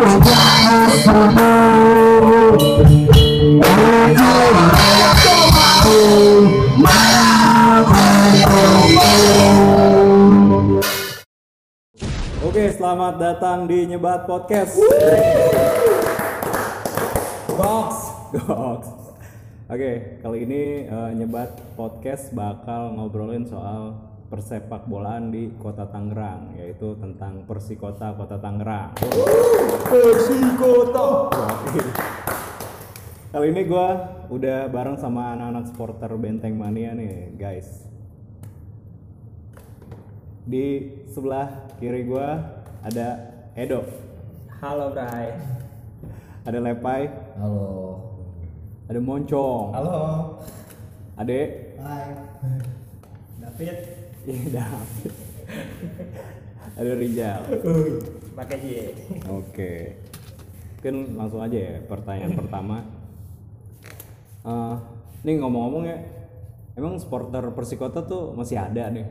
Oke, selamat datang di Nyebat Podcast. Box. Goks. Oke, kali ini eh, Nyebat Podcast bakal ngobrolin soal persepak bolaan di Kota Tangerang, yaitu tentang Persikota Kota Tangerang. Persikota. Kali ini gua udah bareng sama anak-anak supporter Benteng Mania nih, guys. Di sebelah kiri gua ada Edo, Halo Bray. ada Lepai, Halo. ada Moncong, Halo. Ade, Hai. David. Iya, David. ada Rijal. Pakai J. Oke. Mungkin langsung aja ya pertanyaan pertama. Eh, ini ngomong-ngomong ya, emang supporter Persikota tuh masih ada nih?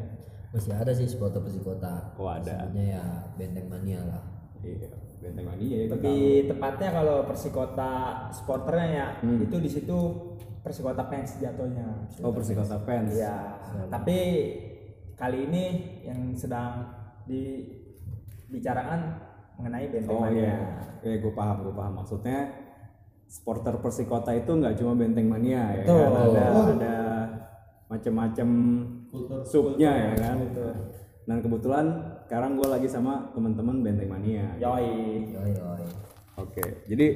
Masih ada sih supporter Persikota. Oh, ada. Sebutnya ya Benteng Mania lah. Iya, Benteng Mania ya. Lebih tepatnya kalau Persikota supporternya ya, Hmm. itu di situ Persikota fans jatuhnya. Oh Persikota fans. Iya. Tapi kali ini yang sedang dibicarakan mengenai Benteng Oh Mania. iya, ya gue paham, gue paham. Maksudnya supporter Persikota itu nggak cuma Benteng Mania ya Betul. kan? Ada ada macam-macam subnya ya kan. Dan kebetulan sekarang gue lagi sama teman-teman Benteng Mania. Yoi. Yoi yoi. Oke, jadi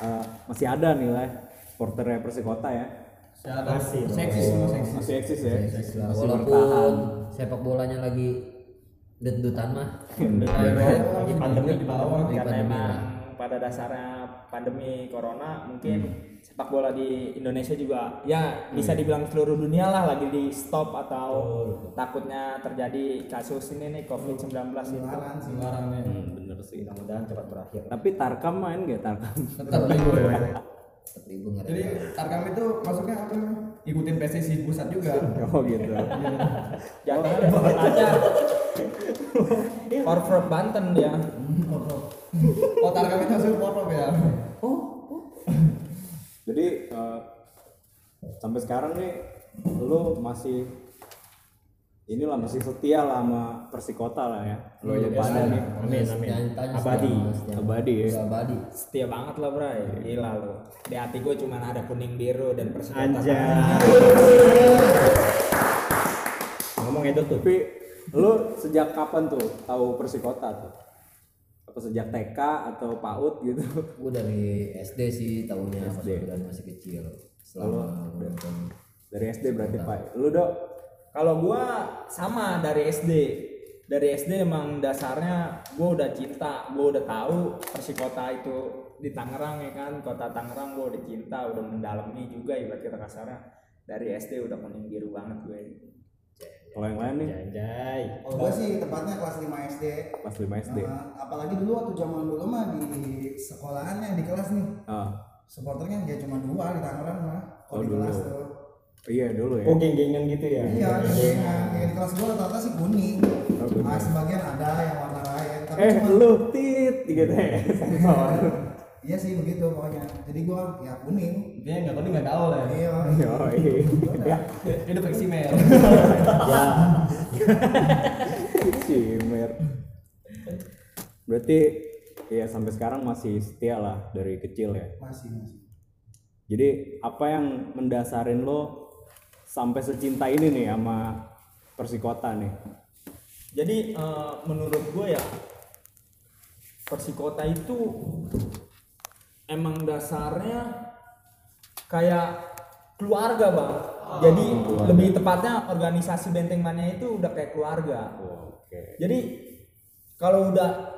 eh, masih ada nih lah supporternya Persikota ya. Masih. Seksis semua seksis. Masih eksis ya. Lah. Masih Walaupun bertahan. sepak bolanya lagi dut-dutan mah. lagi pandemi di bawah karena emang pada dasarnya pandemi corona mungkin sepak bola di Indonesia juga ya bisa dibilang seluruh dunia lah lagi di stop atau takutnya terjadi kasus ini nih COVID-19 itu Sembarang nih. Hmm, bener sih. mudah-mudahan cepat berakhir Tapi Tarkam main gak Tarkam? Tetap nggak ada. Jadi Tarkam itu masuknya apa? Ikutin PSSI pusat juga. oh gitu. jangan aja Corporate Banten dia Oh Tarkam itu masuk porprov ya. Jadi eh, sampai sekarang nih lu masih inilah masih setia lah sama Persikota lah ya. Lu aja pada nih. amin amin abadi Abadi ya. Abadi. setia banget lah bray gila lo di hati gue cuma ada kuning biru dan persikota ngomong itu tuh Tapi lu sejak kapan tuh tahu Persikota tuh? Apa sejak TK atau PAUD gitu? Gue dari SD sih tahunya SD. masih kecil. Selama. Dari SD berarti Pak. Lu dok? Kalau gua sama dari SD. Dari SD emang dasarnya gua udah cinta, gua udah tahu Persikota itu di Tangerang ya kan, kota Tangerang gua udah cinta, udah mendalami juga ibarat kita kasarnya. Dari SD udah kuning biru banget gue. Kalau yang lain nih Anjay. Kalau gue sih tepatnya kelas 5 SD. kelas 5 SD. Nah, apalagi dulu waktu zaman dulu mah di sekolahannya di kelas nih. Ah. Supporternya ya cuma dua di Tangerang mah. Kalau Oh, di dulu. kelas tuh. Iya dulu ya. Oh geng-gengan gitu ya? Iya, gengan. Ya, di kelas gue rata-rata sih kuning. Oh, kuning. Nah, sebagian ada yang warna lain. Tapi Eh cuma lu tit gitu ya. Iya sih begitu pokoknya. Jadi gue ya kuning. Dia nggak tahu nggak tahu lah. Iya. Yoi. Ya. Itu versi mer. ya Cimer berarti ya sampai sekarang masih setia lah dari kecil ya Masih masih. jadi apa yang mendasarin lo sampai secinta ini nih sama Persikota nih Jadi eh, menurut gue ya Persikota itu emang dasarnya kayak keluarga bang. Jadi lebih tepatnya organisasi Benteng Mania itu udah kayak keluarga. oke Jadi kalau udah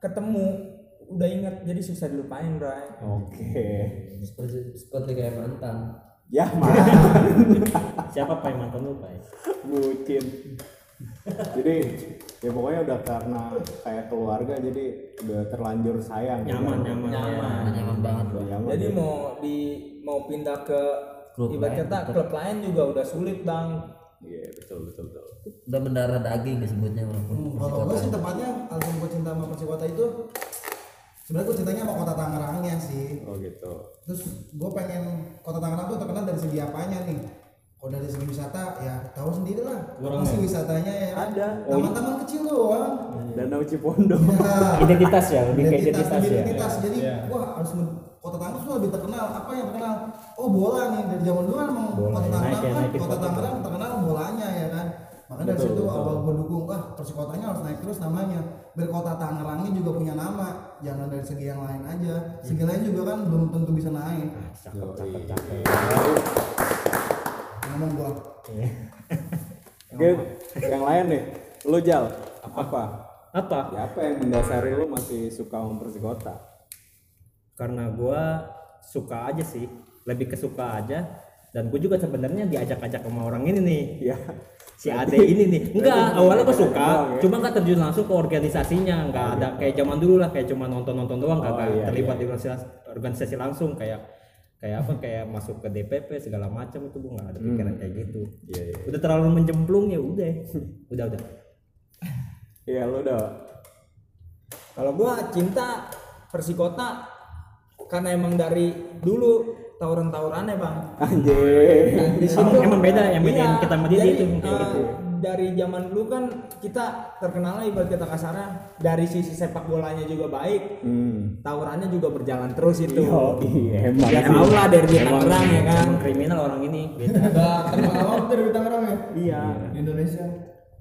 ketemu udah inget jadi susah dilupain bray. oke Seperti, seperti kayak mantan. Ya mah Siapa pak yang mantan lu pak? bucin jadi ya pokoknya udah karena kayak keluarga jadi udah terlanjur sayang Nyaman, gitu. nyaman, nyaman. Nyaman banget bro. Nyaman, Jadi ya. mau di mau pindah ke Klub ibarat kata klub lain juga udah sulit bang. iya betul betul betul Udah mendarah daging disebutnya walaupun Kalau gue sih tepatnya alasan gue cinta sama Persikota itu sebenarnya gue ceritanya sama kota Tangerangnya sih. Oh gitu. Terus gue pengen kota Tangerang tuh terkenal dari segi apanya nih? Kalau dari segi wisata ya tahu sendiri lah masih wisatanya ya. Kan? Ada. taman-taman kecil doang. Danau Cipondo. Ya Identitas ya, lebih ke identitas, identitas ya. identitas. jadi wah harus kota Tangerang tuh lebih terkenal. Apa yang terkenal? Oh bola nih. Dari zaman dulu kan emang Bola kota ya, Tangerang naik ya, kan kota kota. Tangerang. Terkenal bolanya ya. kan makanya dari situ betul. awal gue dukung wah persikotanya harus naik terus namanya. Biar kota Tangerangnya juga punya nama jangan dari segi yang lain aja. Segi lain juga kan belum tentu bisa naik. Cakep, cakep, cakep. ngomong gua. Oke yang lain nih. Lu jal apa? Apa? ya apa yang mendasari lu masih suka sama Persikota Karena gua suka aja sih, lebih ke suka aja. Dan gue juga sebenarnya diajak-ajak sama orang ini nih. ya si Ade ini nih. Enggak awalnya gue suka ya? cuma nggak terjun langsung ke organisasinya. Nggak ada kayak zaman dulu lah kayak cuma nonton nonton doang Oh, kagak iya, terlibat di organisasi, organisasi langsung. Kayak kayak apa kayak masuk ke DPP segala macam itu gue nggak ada pikiran kayak gitu. Iya iya. Udah terlalu menjemplung ya udah. Udah udah. Iya lu udah. Kalau gua cinta Persikota karena emang dari dulu tawuran-tawurannya bang. anjing Di situ Emang- emang beda yang bedain Iya, kita sama dia itu, kayak eh, gitu. Dari zaman dulu kan kita terkenal ibarat kita kasarnya dari sisi sepak bolanya juga baik, hmm tawurannya juga berjalan terus itu. oh iya emang Ya tau lah dari Emang- Tangerang ya kan. emang kriminal orang ini beda banget dari Tangerang ya Iya. Indonesia.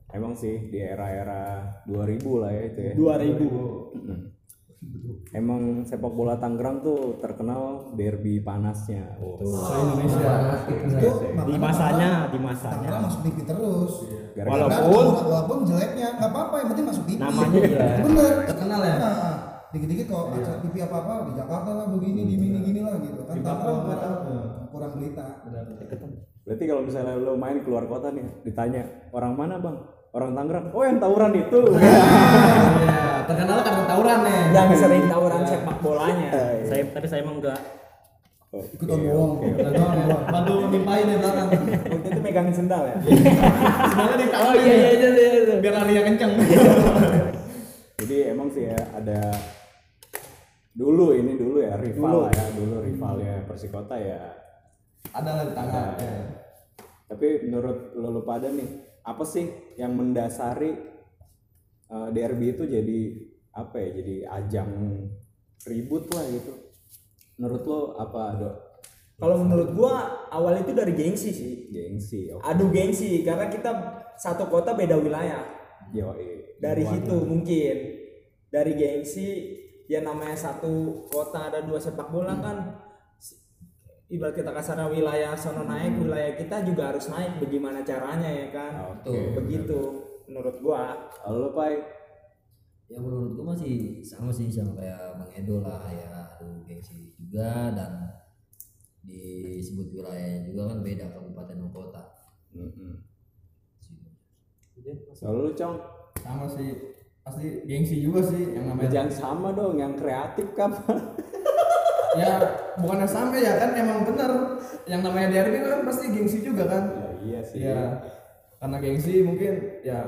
emang sih di era-era 2000 lah ya itu ya 2000. Mm. Emang sepak bola Tangerang tuh terkenal derby panasnya. Oh. Indonesia. itu di masanya di masanya. Tangerang masuk TV terus. Gara-gara Walaupun walaupun jeleknya nggak apa-apa yang penting masuk TV Namanya iya. bener. Terkenal ya? Nah, dikit-dikit kalau acara TV apa apa di Jakarta lah begini di mini gini lah gitu. Kan Tangerang kurang, kurang berita. Berarti kalau misalnya lo main keluar kota nih, ditanya orang mana bang? Orang Tangerang. Oh yang tawuran itu. Iya, terkenal karena tawuran nih. yang sering tawuran sepak bolanya. saya tapi saya emang enggak ikutan bohong Bantu nimpahin di belakang. Waktu itu megangin sendal ya. Sebenarnya di oh iya iya iya, iya. biar larinya kenceng. Jadi emang sih ya ada dulu ini dulu ya rival ya dulu rivalnya Persikota ya. Ada lah di tangan. Nah, Tapi menurut lo, lo pada nih apa sih yang mendasari eh, derby itu jadi apa ya? Jadi ajang ribut lah gitu. Menurut lo apa dok? Kalau menurut gua awal itu dari gengsi sih. Gengsi. Oke. Adu gengsi karena kita satu kota beda wilayah. Yoi. Dari situ mungkin dari gengsi ya namanya satu kota ada dua sepak bola kan ibarat kita kasarnya wilayah sono naik wilayah kita juga harus naik bagaimana caranya ya kan? Oke. begitu menurut gua. Kalau lo pai. Ya menurut gua masih sama sih sama kayak bang Edo lah ya. Aduh gengsi juga dan disebut wilayahnya juga kan beda kabupaten dan kota. Kalau lu cong, Sama sih. Pasti gengsi juga sih yang namanya. Jangan sama dong, yang kreatif kan. ya bukannya sampai ya kan emang bener. Yang namanya derby kan pasti gengsi juga kan. Ya iya sih. ya karena gengsi mungkin ya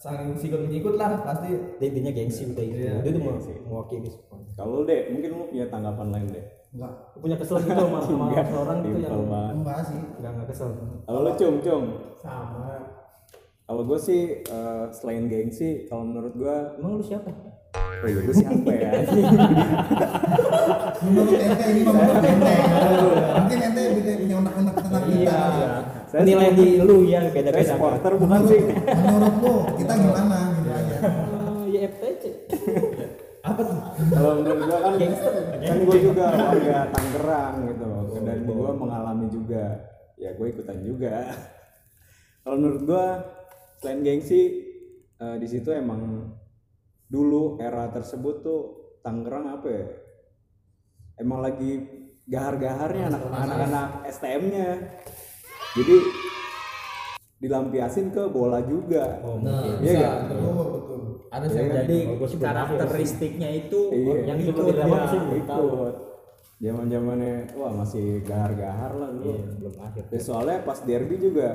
saling sikut menyikut lah pasti. Intinya gengsi udah itu. Iya. dia tuh mau mewakili semua Kalau lu deh, mungkin lu punya tanggapan lain deh. enggak. Punya kesel gitu sama, sama orang gitu yang enggak sih. Enggak enggak kesel. Kalau lu cung cung, sama. Kalau gue sih eh, selain gengsi, kalau menurut gue, emang lu siapa oh iya gue siapa ya? menurut ente ini menurut ente. Mungkin ente bisa punya unek-unek tentang kita. Saya nilai di lu ya beda beda supporter bukan menurut, sih. menurut lu kita gimana? Gitu aja oh ya FTC Kalau menurut gue kan, kan gue juga warga Tangerang gitu, dan gue mengalami juga. Ya gue ikutan juga. Kalau menurut gue, selain gengsi, eh, di situ emang dulu era tersebut tuh Tangerang apa ya? Emang lagi gahar-gaharnya anak- anak-anak STM-nya. Jadi dilampiasin ke bola juga. nah Iya nggak? betul betul ada yang jadi Oh, karakteristiknya itu Iya. yang ikut di dia. sih ikut zaman zamannya wah masih gahar-gahar lah dulu Iya, belum akhir Ya, soalnya pas derby juga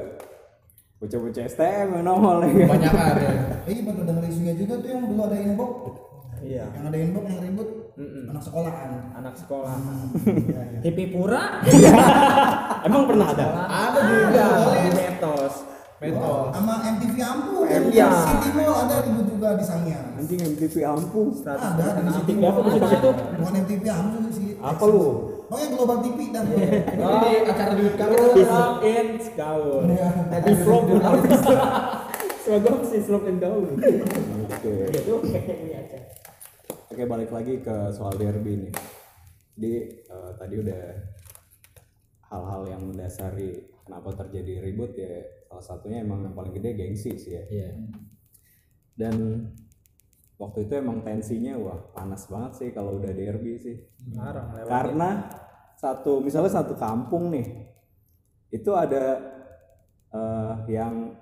bocah-bocah STM yang nongol ya kebanyakan ya eh baru denger isunya juga tuh yang dulu ada inbox Iya. Yang ada inbox yang ribut Mm-mm. anak sekolahan. anak sekolah Iya, iya. Hippie Pura Emang pernah ada? ada juga di Metos Metos. Sama MTV Ampu Iya. City Mall ada ribut juga di Sangiang. Anjing MTV ampuh. Ada di City TV apa sih di situ? Bukan MTV Ampu sih. Apa lu? Oh yang Global TV dan Ini di acara di kamu Slop in Gaul Iya. Tadi vlog jurnalis Seragam sih slop in gaul Oke. Itu kayak ini aja Oke balik lagi ke soal derby nih. Jadi eh, tadi udah hal-hal yang mendasari kenapa terjadi ribut ya salah satunya emang yang paling gede gengsi sih ya. Iya. Dan waktu itu emang tensinya wah panas banget sih kalau udah derby sih. Lewat Karena satu misalnya satu kampung nih itu ada eh, yang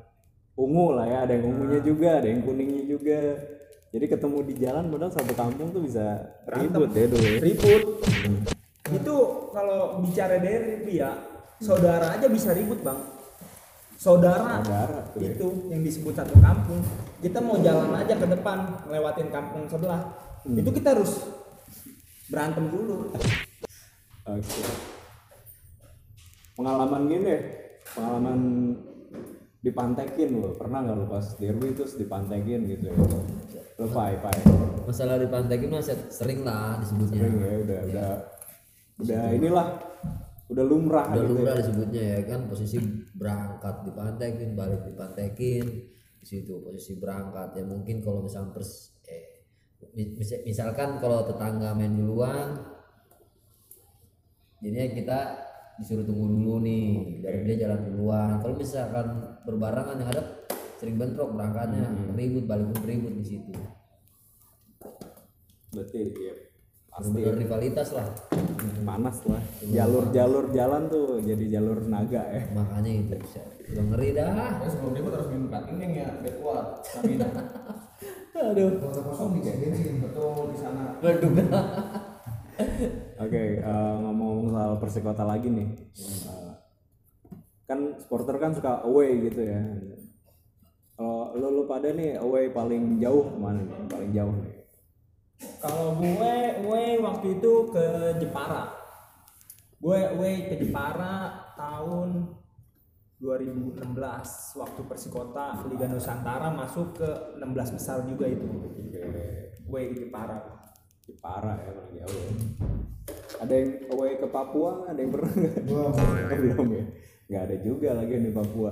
ungu lah ya, ada yang ungunya juga, ada yang kuningnya juga. Jadi ketemu di jalan padahal satu kampung tuh bisa ribut ya dulu. ya. Ribut Itu kalau bicara derby ya Saudara aja bisa ribut bang Saudara, Saudara ya. itu yang disebut satu kampung Kita mau jalan aja ke depan Lewatin kampung sebelah Itu kita harus berantem dulu Oke. Pengalaman gini pengalaman dipantekin lo, pernah nggak lo pas derby terus dipantekin gitu ya? Lo pai pai, Masalah di pantai itu masih sering lah disebutnya. sering ya udah udah udah inilah, udah lumrah Udah gitu. lumrah disebutnya ya kan posisi berangkat dipantekin, balik dipantekin di situ posisi berangkat. Ya mungkin kalau misalkan pers eh mis- mis- misalkan kalau tetangga main duluan jadinya kita disuruh tunggu dulu nih dari dia jalan duluan. Kalau misalkan berbarengan yang ada sering bentrok berangkatnya. Ribut balik ribut di situ. Berarti ya pasti benar rivalitas lah panas lah. Jalur-jalur jalan tuh jadi jalur naga ya. makanya itu bisa udah ngeri dah Ya, sebelum ribut harus minum cutting ya biar kuat stamina. aduh Kalau kosong nih bensin. Betul di sana. Oke, eh, ngomong-ngomong soal Persikota lagi nih. Eh, kan supporter kan suka away gitu ya. Kalau lu, lu pada nih away paling jauh ke mana nih? Paling jauh nih. Kalau gue, gue waktu itu ke Jepara. Gue, gue ke Jepara tahun 2016 waktu Persikota Liga Nusantara masuk ke 16 besar juga itu. Gue ke Jepara. Jepara ya paling jauh. Ya. Ada yang away ke Papua? Ada yang pernah? Belum. Belum ya. Nggak ada juga lagi yang di Papua.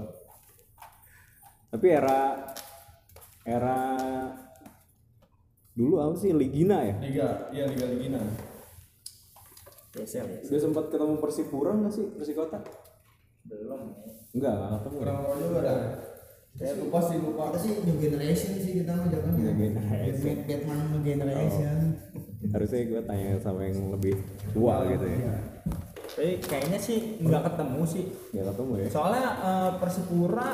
Tapi era era dulu apa sih Ligina ya? Liga, iya Liga Ligina. Ya. Udah sempat ketemu Persipura nggak sih Persikota? Belum ya. Enggak, nggak ketemu. Kurang tahu juga dah. Saya lupa sih lupa. Kita sih new generation sih kita mah jangan New ya. generation. Bat- Batman new generation. Harusnya gue tanya sama yang lebih tua gitu ya. Tapi kayaknya sih nggak ketemu sih. Nggak ketemu ya. Soalnya eh, Persipura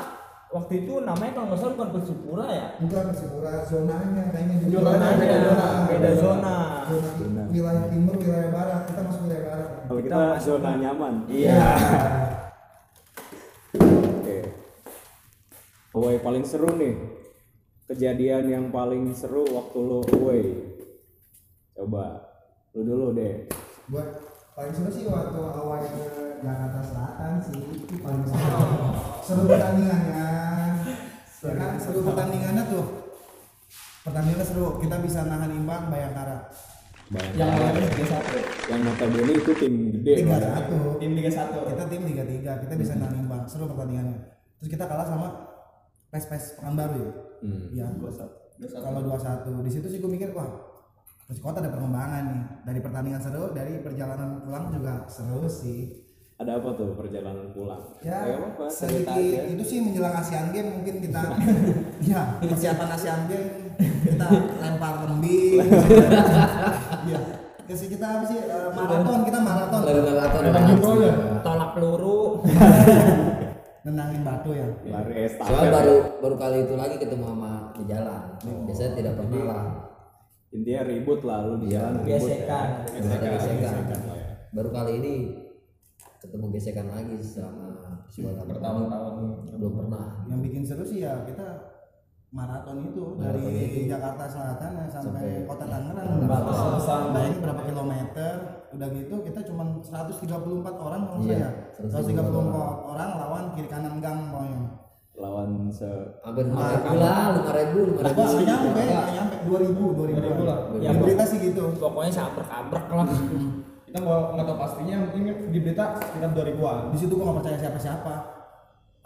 waktu itu namanya kalau nggak salah bukan Persipura ya. Bukan Persipura zonanya kayaknya juga. Zonanya beda zona. Beda zona. Zona wilayah timur, wilayah barat. Kita masuk wilayah barat. Kalau kita zona nyaman. Iya. Oke. Away paling seru nih. Kejadian yang paling seru waktu lo away. Coba lu dulu deh. Buat paling seru sih waktu awal ke Jakarta Selatan sih itu paling seru. Seru pertandingannya. Ya kan seru pertandingannya tuh. Pertandingannya seru. Kita bisa nahan imbang Bayangkara. Bayangkan Yang lain Liga 1. yang notabene itu tim gede. Tiga Bang. satu. Tim Liga 1. Kita tim tiga tiga. Kita bisa nahan imbang. Seru pertandingannya. Terus kita kalah sama pes pes Pekanbaru ya. Hmm. Iya. Kalau dua satu. Di situ sih gue mikir wah. Persikota ada perkembangan nih dari pertandingan seru dari perjalanan pulang juga seru sih Ada apa tuh perjalanan pulang? ya aja. sedikit itu sih menjelang Asian Games mungkin kita ya persiapan Asian Games kita lempar lembing ya ya sih kita apa sih eh, maraton kita maraton lari maraton Tolak peluru. nendangin batu ya Lari estafet. soalnya baru baru kali itu lagi ketemu sama di jalan biasanya tidak pernah lah Intinya ribut lah lu di jalan ribut Gesekan. ya. Gesekan. gesekan ya. baru kali ini ketemu gesekan lagi selama sekolah Bertahun-tahun. belum pernah yang bikin seru sih ya kita maraton itu Maraton dari itu. Jakarta Selatan ya, sampai, Sampai- kota Tangerang. Batasan. bayangin berapa kilometer. Udah gitu kita cuma 134 orang kalau Iya, saya. 134 orang. Lawan kiri kanan gang pokoknya. Lawan se hampir lima ribu lah lima ribu lima ribu. nggak nyampe, nggak nyampe. 2000, 2000 2000 lah. Ya, berita sih gitu. pokoknya sabrek-abrek lah Kita mau nggak tahu pastinya, penting di berita sekitar 2000-an. Di situ gua nggak percaya siapa-siapa.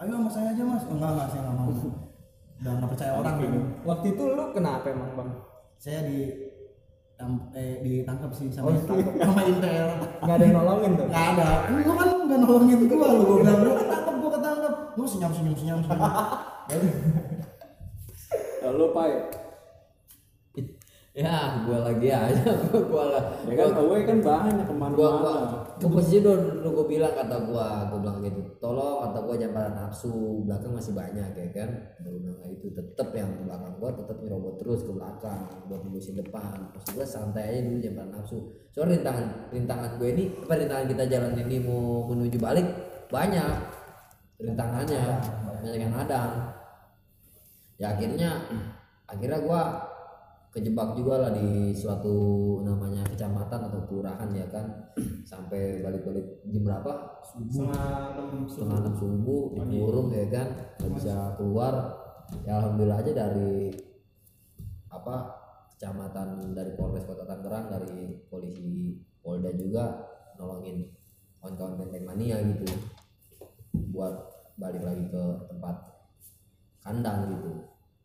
Ayo sama saya aja mas. Oh, enggak enggak, saya nggak mau. Udah nggak percaya orang. kan. waktu itu lu kenapa emang bang Saya di eh, ditangkap sih Oh, sama sama Intel. nggak ada yang nolongin tuh Nggak ada. Lu kan nggak nolongin gua lu. Gua bilang lu ketangkep, gua ketangkep. Lu senyum senyum senyum senyum. lalu pai ya gua lagi aja gua gua lah. Ya kan away kan banyak ke mana gua gua ke posisi dulu dulu gua bilang kata gua gua bilang gitu tolong kata gua jangan pada nafsu belakang masih banyak ya kan. Gua bilang kayak itu tetep yang belakang gua tetep nyerobot terus ke belakang buat nembusin depan. Maksud gua santai aja dulu jangan pada nafsu. Soalnya rintangan rintangan gue ini apa rintangan kita jalan ini mau menuju balik banyak rintangannya. Banyak yang ada ya akhirnya akhirnya gua kejebak juga lah di suatu namanya kecamatan atau kelurahan ya kan? Sampai balik-balik jam berapa? Setengah enam setengah enam subuh dikurung ya kan? Nggak bisa keluar. Ya alhamdulillah aja dari apa kecamatan dari Polres Kota Tangerang dari polisi Polda juga nolongin kawan-kawan benteng mania gitu buat balik lagi ke tempat kandang gitu.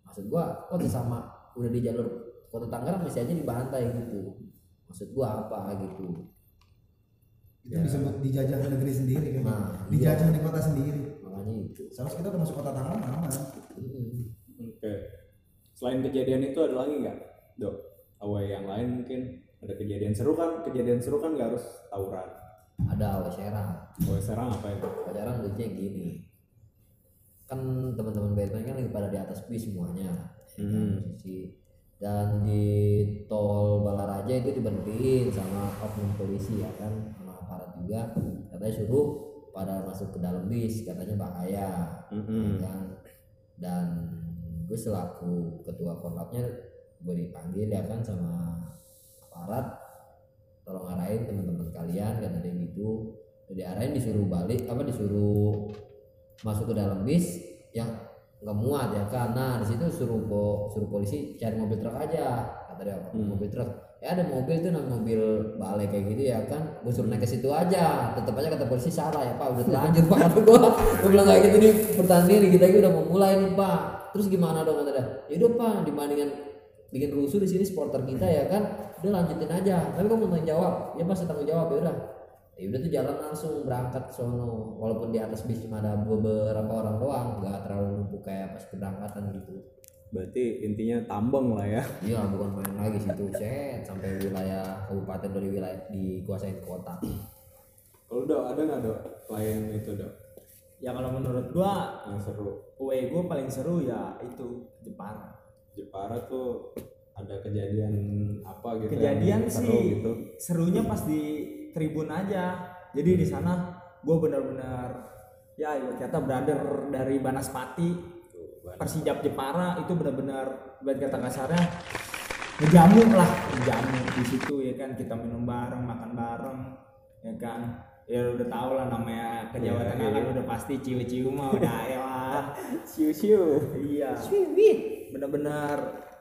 Maksud gua kok sama udah di jalur Kota Tangerang masih aja dibantai gitu. Maksud gua apa gitu. Itu disebut dijajah di negeri sendiri kan. Nah, dijajah di kota sendiri. makanya itu. Seharusnya kita udah masuk kota Tangerang aman. Mm. oke. Selain kejadian itu ada lagi nggak dok? Away yang lain mungkin? Ada kejadian seru kan? Kejadian seru kan nggak harus tawuran. Ada awas serang. Away serang apa itu? Pacaran lucunya gini. Kan teman-teman Batman kan lagi pada di atas bis semuanya. Ya kan, Hmm. Dan di tol Balaraja itu diberhentiin sama oknum polisi ya kan sama aparat juga. Katanya suruh pada masuk ke dalam bis katanya bahaya. Mm-mm. ya kan? Dan gue selaku ketua korlapnya gue dipanggil ya kan sama aparat. Tolong arahin teman-teman kalian kata dia gitu. Diarahin disuruh balik apa disuruh masuk ke dalam bis yang nggak muat ya kan nah di situ suruh po, suruh polisi cari mobil truk aja kata dia. Hmm. mobil truk. Ya ada mobil tuh namanya mobil balik kayak gitu ya kan. Gue suruh naik ke situ aja. Tetap aja kata polisi salah ya pak. Udah terlanjur pak. Kata gue gue bilang kayak gitu nih pertandingan kita ini udah mau mulai nih pak. Terus gimana dong kata dia? Yaudah pak. Dibandingkan bikin rusuh di sini supporter kita ya kan. Udah lanjutin aja. Tapi kamu tanggung jawab. Ya pas tanggung jawab. Ya udah ya udah tuh jalan langsung berangkat ke sono. Walaupun di atas bis cuma ada beberapa orang doang nggak terlalu numpuk kayak pas keberangkatan gitu. Berarti intinya tambeng lah ya. Iya bukan main lagi situ set sampai wilayah kabupaten dari wilayah dikuasain kota. Kalau dok ada nggak dok lain itu dok? Ya kalau menurut gua yang seru. Away gua paling seru ya itu Jepara. Jepara tuh ada kejadian apa gitu kejadian yang seru sih gitu? serunya pas di tribun aja. Jadi di sana gue benar-benar ya ibarat kata brother dari Banaspati Persijap Jepara itu benar-benar ibarat kata kasarnya ngejamu lah ngejamu di situ ya kan. Kita minum bareng makan bareng ya kan. Ya udah tau lah namanya ke Jawa Iya, Tengah kan iya. udah pasti ciu-ciu mah udah ya lah. Siu iya. Bener-bener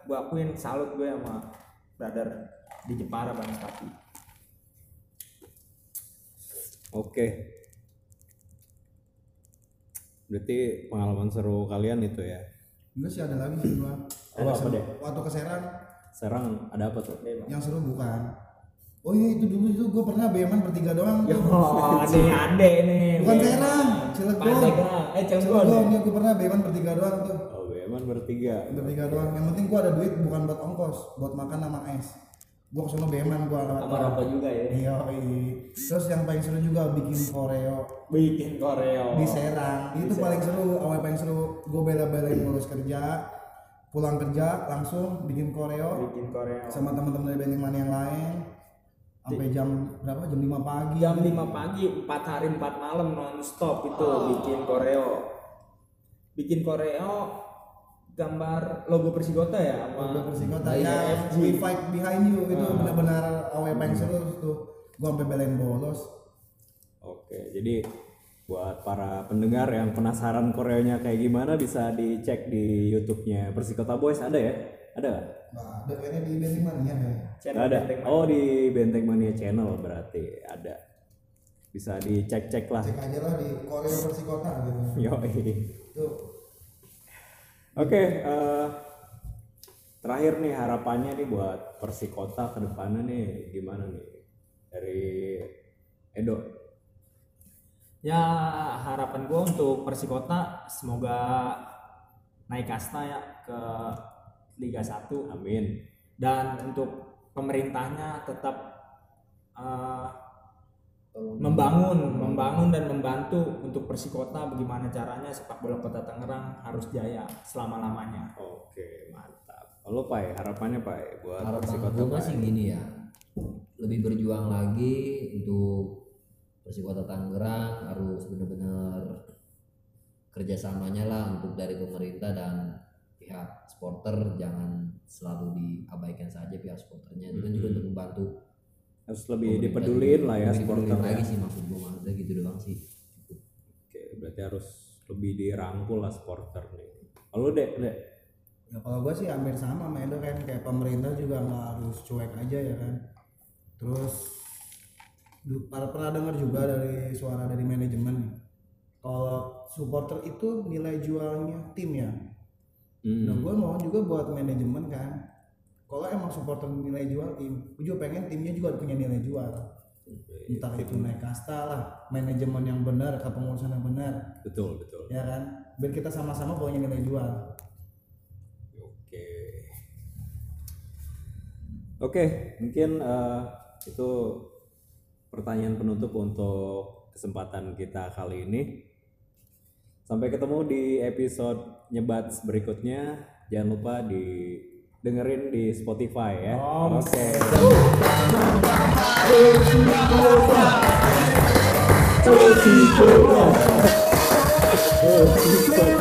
gue akuin salut gue sama brother di Jepara Banaspati oke berarti pengalaman seru kalian itu ya Enggak sih ada lagi sih gua. Apa, Ada apa deh? Waktu ke Serang Serang ada apa tuh yang seru bukan. Oh iya itu dulu itu gua pernah beman bertiga doang. tuh. Oh, nih ade nih. Bukan Serang, Cilegon. Eh, Cilegon. Cilegon, ya gua pernah beman bertiga doang tuh. oh Beman bertiga Bertiga doang. Yang penting gua ada duit bukan buat ongkos, buat makan sama es. Gua ke sana beman gua lewat Sama rokok juga ya. Iya. Terus yang paling seru juga bikin koreo Bikin koreo. di Serang. Itu paling seru, awal paling seru. Gue bela-belain ngurus kerja, pulang kerja langsung bikin koreo Bikin koreo. sama teman-teman dari benteng mana yang lain sampai jam berapa jam 5 pagi Jam 5 pagi, 4 hari 4 malam non stop itu bikin koreo. Bikin koreo gambar logo Persikota ya Logo Persikota ya FG. we fight behind you itu benar-benar awal paling seru tuh gua sampai belain bolos Oke, jadi buat para pendengar yang penasaran koreonya kayak gimana bisa dicek di YouTube-nya Persikota Boys ada ya? Ada nggak? nah ada kayaknya di Benteng Mania ya channel ada. Benteng Oh di Benteng Mania Channel berarti ada. Bisa dicek-cek lah. cek aja lah di Koreo Persikota gitu Yoi. tuh Oke, eh, terakhir nih harapannya nih buat Persikota ke depannya nih gimana nih dari Edo? Ya harapan gue untuk Persikota semoga naik kasta ya ke Liga 1 Amin. dan untuk pemerintahnya tetap eh, membangun, membangun dan membantu untuk Persikota bagaimana caranya sepak bola Kota Tangerang harus jaya selama lamanya. Oke, mantap. Kalau Pai, harapannya Pai buat harapan Persikota gue Pai? masih gini ya lebih berjuang lagi untuk Persikota Tangerang harus benar-benar kerjasamanya lah untuk dari pemerintah dan pihak supporter jangan selalu diabaikan saja pihak supporternya itu kan juga untuk membantu harus lebih pemerintah dipedulin lah ya supporter ya. lagi sih maksud gue maksudnya gitu doang sih Cukup. Oke, berarti harus lebih dirangkul lah supporter nih. Kalau dek, dek. ya kalau gua sih hampir sama sama Edo kan kayak pemerintah juga nggak harus cuek aja ya kan terus para pernah dengar juga dari suara dari manajemen kalau supporter itu nilai jualnya tim ya Hmm. Nah, gue mau juga buat manajemen kan. Kalau emang supporter nilai jual tim, gue juga pengen timnya juga punya nilai jual. Entah itu naik kasta lah, manajemen yang benar, kepengurusan yang benar, Betul, betul. ya kan? Biar kita sama-sama punya nilai jual. Oke. Oke, mungkin eh, itu pertanyaan penutup untuk kesempatan kita kali ini. Sampai ketemu di episode nyebat berikutnya. Jangan lupa di dengerin di Spotify ya. Oke. Okay.